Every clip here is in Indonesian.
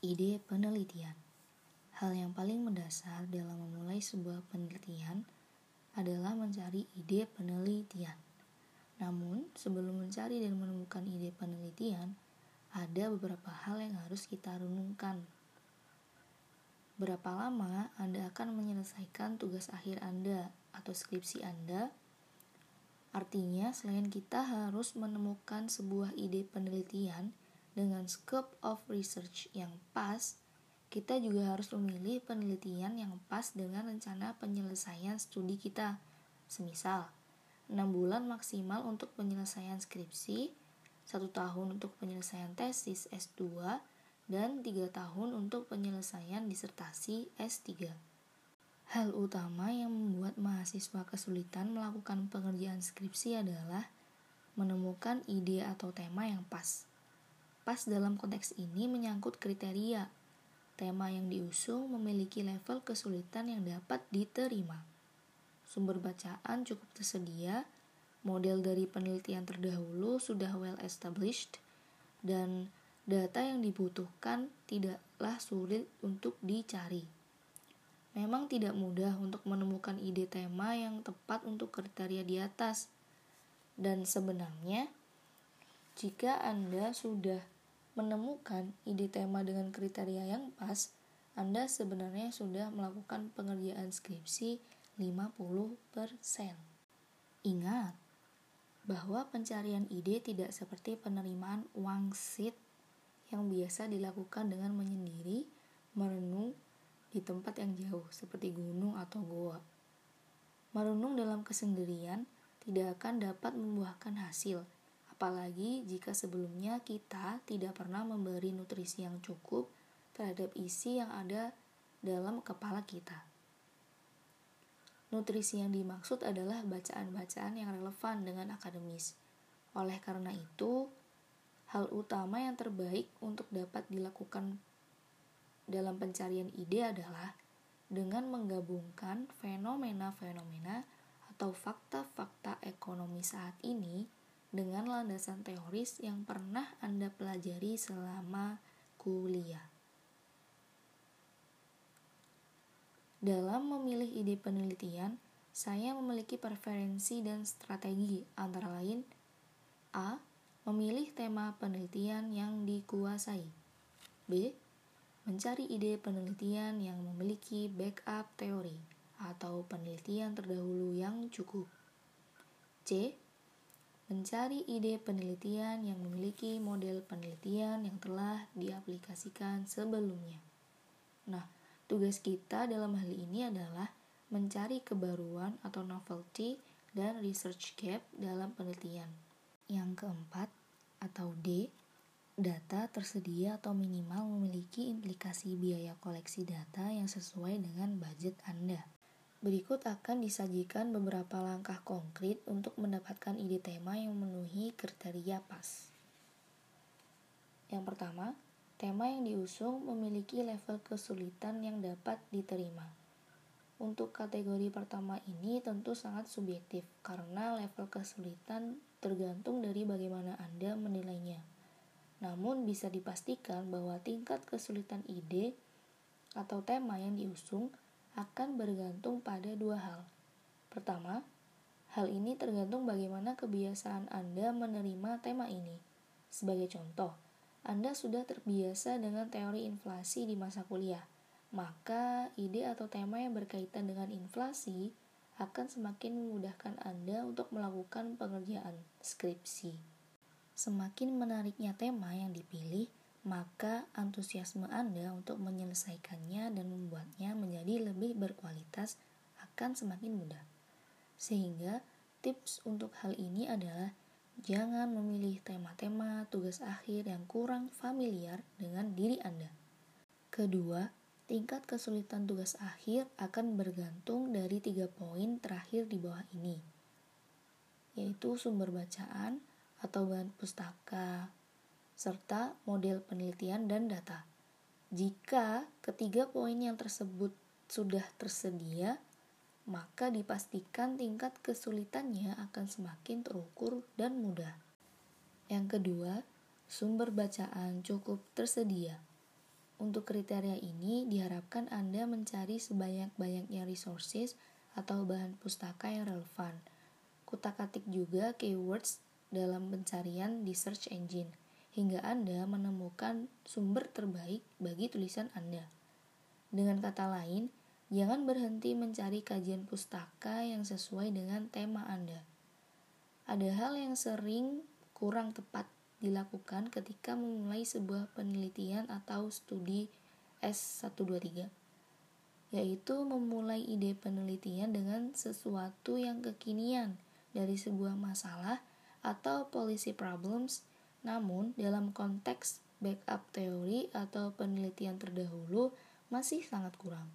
Ide penelitian Hal yang paling mendasar dalam memulai sebuah penelitian adalah mencari ide penelitian. Namun, sebelum mencari dan menemukan ide penelitian, ada beberapa hal yang harus kita renungkan. Berapa lama Anda akan menyelesaikan tugas akhir Anda atau skripsi Anda? Artinya, selain kita harus menemukan sebuah ide penelitian, dengan scope of research yang pas, kita juga harus memilih penelitian yang pas dengan rencana penyelesaian studi kita. Semisal, 6 bulan maksimal untuk penyelesaian skripsi, satu tahun untuk penyelesaian tesis S2, dan tiga tahun untuk penyelesaian disertasi S3. Hal utama yang membuat mahasiswa kesulitan melakukan pengerjaan skripsi adalah menemukan ide atau tema yang pas. Pas dalam konteks ini menyangkut kriteria. Tema yang diusung memiliki level kesulitan yang dapat diterima. Sumber bacaan cukup tersedia, model dari penelitian terdahulu sudah well established, dan data yang dibutuhkan tidaklah sulit untuk dicari. Memang tidak mudah untuk menemukan ide tema yang tepat untuk kriteria di atas. Dan sebenarnya, jika Anda sudah menemukan ide tema dengan kriteria yang pas, Anda sebenarnya sudah melakukan pengerjaan skripsi 50%. Ingat bahwa pencarian ide tidak seperti penerimaan wangsit yang biasa dilakukan dengan menyendiri, merenung di tempat yang jauh seperti gunung atau goa. Merenung dalam kesendirian tidak akan dapat membuahkan hasil apalagi jika sebelumnya kita tidak pernah memberi nutrisi yang cukup terhadap isi yang ada dalam kepala kita. Nutrisi yang dimaksud adalah bacaan-bacaan yang relevan dengan akademis. Oleh karena itu, hal utama yang terbaik untuk dapat dilakukan dalam pencarian ide adalah dengan menggabungkan fenomena-fenomena atau fakta-fakta ekonomi saat ini dengan landasan teoris yang pernah Anda pelajari selama kuliah. Dalam memilih ide penelitian, saya memiliki preferensi dan strategi antara lain A. Memilih tema penelitian yang dikuasai B. Mencari ide penelitian yang memiliki backup teori atau penelitian terdahulu yang cukup C mencari ide penelitian yang memiliki model penelitian yang telah diaplikasikan sebelumnya. Nah, tugas kita dalam hal ini adalah mencari kebaruan atau novelty dan research gap dalam penelitian. Yang keempat, atau D, data tersedia atau minimal memiliki implikasi biaya koleksi data yang sesuai dengan budget Anda. Berikut akan disajikan beberapa langkah konkret untuk mendapatkan ide tema yang memenuhi kriteria pas. Yang pertama, tema yang diusung memiliki level kesulitan yang dapat diterima. Untuk kategori pertama ini tentu sangat subjektif karena level kesulitan tergantung dari bagaimana Anda menilainya. Namun bisa dipastikan bahwa tingkat kesulitan ide atau tema yang diusung akan bergantung pada dua hal. Pertama, hal ini tergantung bagaimana kebiasaan Anda menerima tema ini. Sebagai contoh, Anda sudah terbiasa dengan teori inflasi di masa kuliah, maka ide atau tema yang berkaitan dengan inflasi akan semakin memudahkan Anda untuk melakukan pengerjaan skripsi. Semakin menariknya tema yang dipilih, maka antusiasme Anda untuk menyelesaikannya dan membuatnya menjadi lebih berkualitas akan semakin mudah. Sehingga tips untuk hal ini adalah jangan memilih tema-tema tugas akhir yang kurang familiar dengan diri Anda. Kedua, tingkat kesulitan tugas akhir akan bergantung dari tiga poin terakhir di bawah ini, yaitu sumber bacaan atau bahan pustaka, serta model penelitian dan data. Jika ketiga poin yang tersebut sudah tersedia, maka dipastikan tingkat kesulitannya akan semakin terukur dan mudah. Yang kedua, sumber bacaan cukup tersedia. Untuk kriteria ini diharapkan Anda mencari sebanyak-banyaknya resources atau bahan pustaka yang relevan. Kutak-atik juga keywords dalam pencarian di search engine hingga Anda menemukan sumber terbaik bagi tulisan Anda. Dengan kata lain, jangan berhenti mencari kajian pustaka yang sesuai dengan tema Anda. Ada hal yang sering kurang tepat dilakukan ketika memulai sebuah penelitian atau studi S123, yaitu memulai ide penelitian dengan sesuatu yang kekinian dari sebuah masalah atau policy problems, namun dalam konteks backup teori atau penelitian terdahulu masih sangat kurang.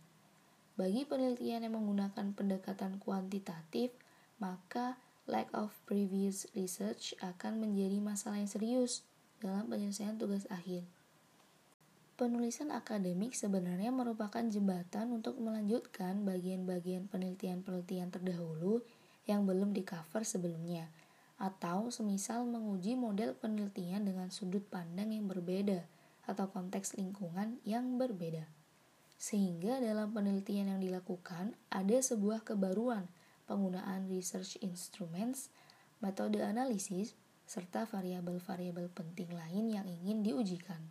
Bagi penelitian yang menggunakan pendekatan kuantitatif, maka lack of previous research akan menjadi masalah yang serius dalam penyelesaian tugas akhir. Penulisan akademik sebenarnya merupakan jembatan untuk melanjutkan bagian-bagian penelitian-penelitian terdahulu yang belum di-cover sebelumnya, atau semisal menguji model penelitian dengan sudut pandang yang berbeda atau konteks lingkungan yang berbeda. Sehingga dalam penelitian yang dilakukan ada sebuah kebaruan penggunaan research instruments, metode analisis, serta variabel-variabel penting lain yang ingin diujikan.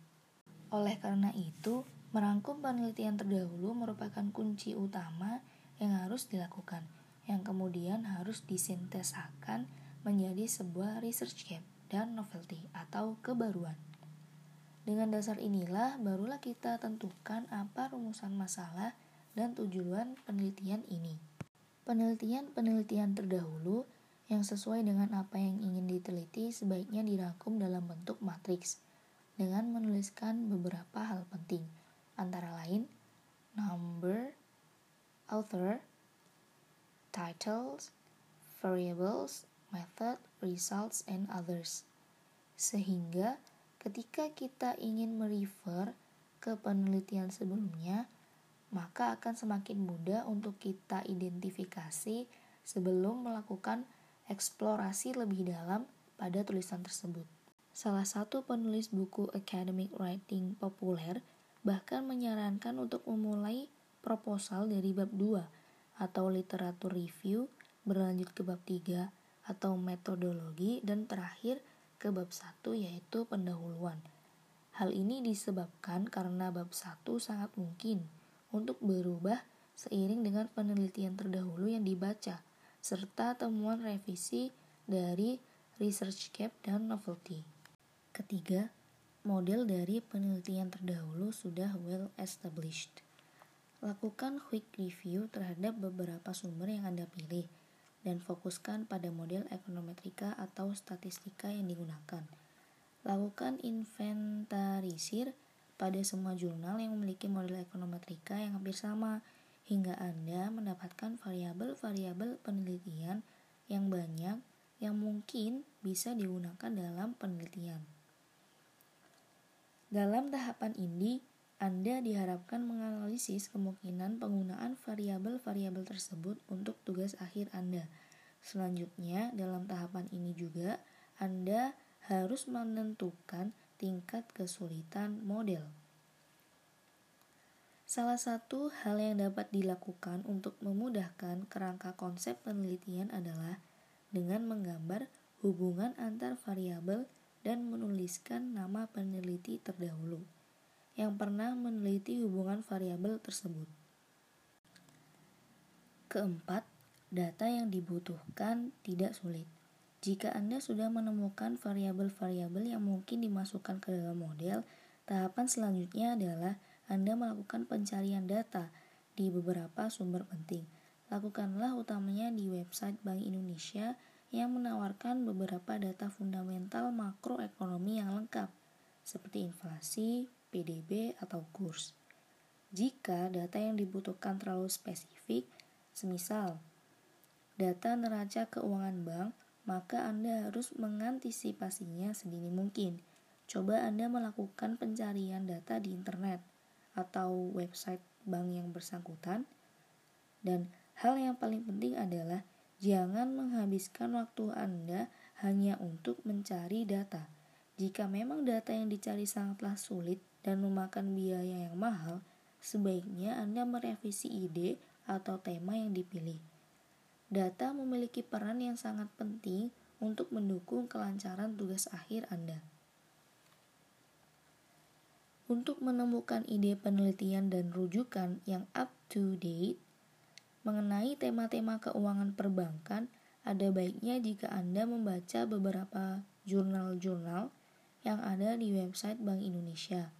Oleh karena itu, merangkum penelitian terdahulu merupakan kunci utama yang harus dilakukan, yang kemudian harus disintesakan menjadi sebuah research gap dan novelty atau kebaruan. Dengan dasar inilah barulah kita tentukan apa rumusan masalah dan tujuan penelitian ini. Penelitian-penelitian terdahulu yang sesuai dengan apa yang ingin diteliti sebaiknya dirangkum dalam bentuk matriks dengan menuliskan beberapa hal penting, antara lain number, author, titles, variables, method, results, and others. Sehingga ketika kita ingin merefer ke penelitian sebelumnya, maka akan semakin mudah untuk kita identifikasi sebelum melakukan eksplorasi lebih dalam pada tulisan tersebut. Salah satu penulis buku academic writing populer bahkan menyarankan untuk memulai proposal dari bab 2 atau literatur review, berlanjut ke bab 3 atau metodologi dan terakhir ke bab 1 yaitu pendahuluan. Hal ini disebabkan karena bab 1 sangat mungkin untuk berubah seiring dengan penelitian terdahulu yang dibaca, serta temuan revisi dari research gap dan novelty. Ketiga, model dari penelitian terdahulu sudah well established. Lakukan quick review terhadap beberapa sumber yang Anda pilih dan fokuskan pada model ekonometrika atau statistika yang digunakan. Lakukan inventarisir pada semua jurnal yang memiliki model ekonometrika yang hampir sama, hingga Anda mendapatkan variabel-variabel penelitian yang banyak yang mungkin bisa digunakan dalam penelitian. Dalam tahapan ini, Anda diharapkan menganalisis kemungkinan penggunaan variabel-variabel tersebut untuk tugas akhir Anda. Selanjutnya, dalam tahapan ini juga Anda harus menentukan tingkat kesulitan model. Salah satu hal yang dapat dilakukan untuk memudahkan kerangka konsep penelitian adalah dengan menggambar hubungan antar variabel dan menuliskan nama peneliti terdahulu yang pernah meneliti hubungan variabel tersebut. Keempat, data yang dibutuhkan tidak sulit. Jika Anda sudah menemukan variabel-variabel yang mungkin dimasukkan ke dalam model, tahapan selanjutnya adalah Anda melakukan pencarian data di beberapa sumber penting. Lakukanlah utamanya di website Bank Indonesia yang menawarkan beberapa data fundamental makroekonomi yang lengkap, seperti inflasi, PDB, atau kurs. Jika data yang dibutuhkan terlalu spesifik, semisal data neraca keuangan bank, maka Anda harus mengantisipasinya sedini mungkin. Coba Anda melakukan pencarian data di internet atau website bank yang bersangkutan. Dan hal yang paling penting adalah jangan menghabiskan waktu Anda hanya untuk mencari data. Jika memang data yang dicari sangatlah sulit dan memakan biaya yang mahal, sebaiknya Anda merevisi ide atau tema yang dipilih. Data memiliki peran yang sangat penting untuk mendukung kelancaran tugas akhir Anda. Untuk menemukan ide penelitian dan rujukan yang up to date mengenai tema-tema keuangan perbankan, ada baiknya jika Anda membaca beberapa jurnal-jurnal yang ada di website Bank Indonesia.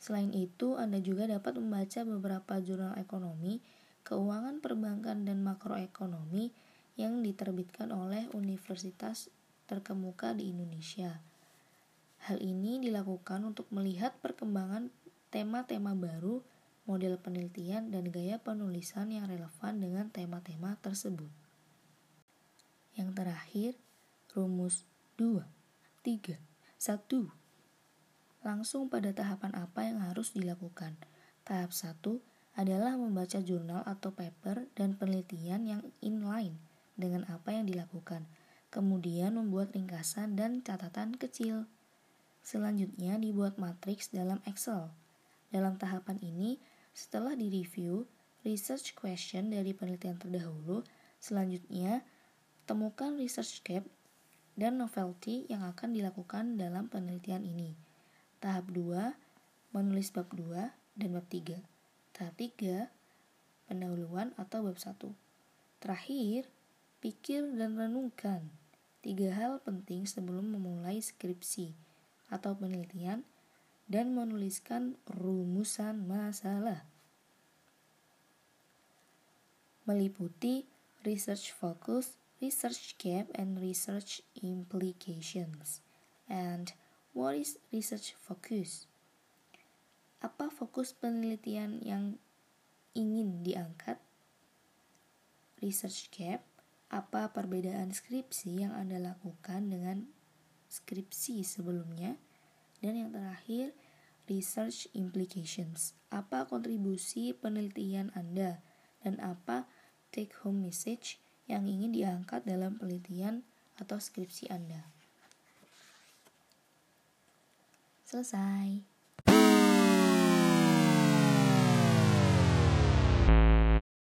Selain itu, Anda juga dapat membaca beberapa jurnal ekonomi, keuangan perbankan, dan makroekonomi yang diterbitkan oleh universitas terkemuka di Indonesia. Hal ini dilakukan untuk melihat perkembangan tema-tema baru, model penelitian, dan gaya penulisan yang relevan dengan tema-tema tersebut. Yang terakhir, rumus 2, 3, 1. Langsung pada tahapan apa yang harus dilakukan. Tahap 1 adalah membaca jurnal atau paper dan penelitian yang inline dengan apa yang dilakukan. Kemudian membuat ringkasan dan catatan kecil. Selanjutnya dibuat matriks dalam Excel. Dalam tahapan ini, setelah direview research question dari penelitian terdahulu, selanjutnya temukan research gap dan novelty yang akan dilakukan dalam penelitian ini. Tahap 2, menulis bab 2 dan bab 3. Tahap 3, pendahuluan atau bab 1. Terakhir, pikir dan renungkan. Tiga hal penting sebelum memulai skripsi atau penelitian dan menuliskan rumusan masalah. Meliputi research focus, research gap, and research implications. And What is research focus? Apa fokus penelitian yang ingin diangkat? Research gap, apa perbedaan skripsi yang Anda lakukan dengan skripsi sebelumnya? Dan yang terakhir, research implications. Apa kontribusi penelitian Anda dan apa take home message yang ingin diangkat dalam penelitian atau skripsi Anda? Selesai.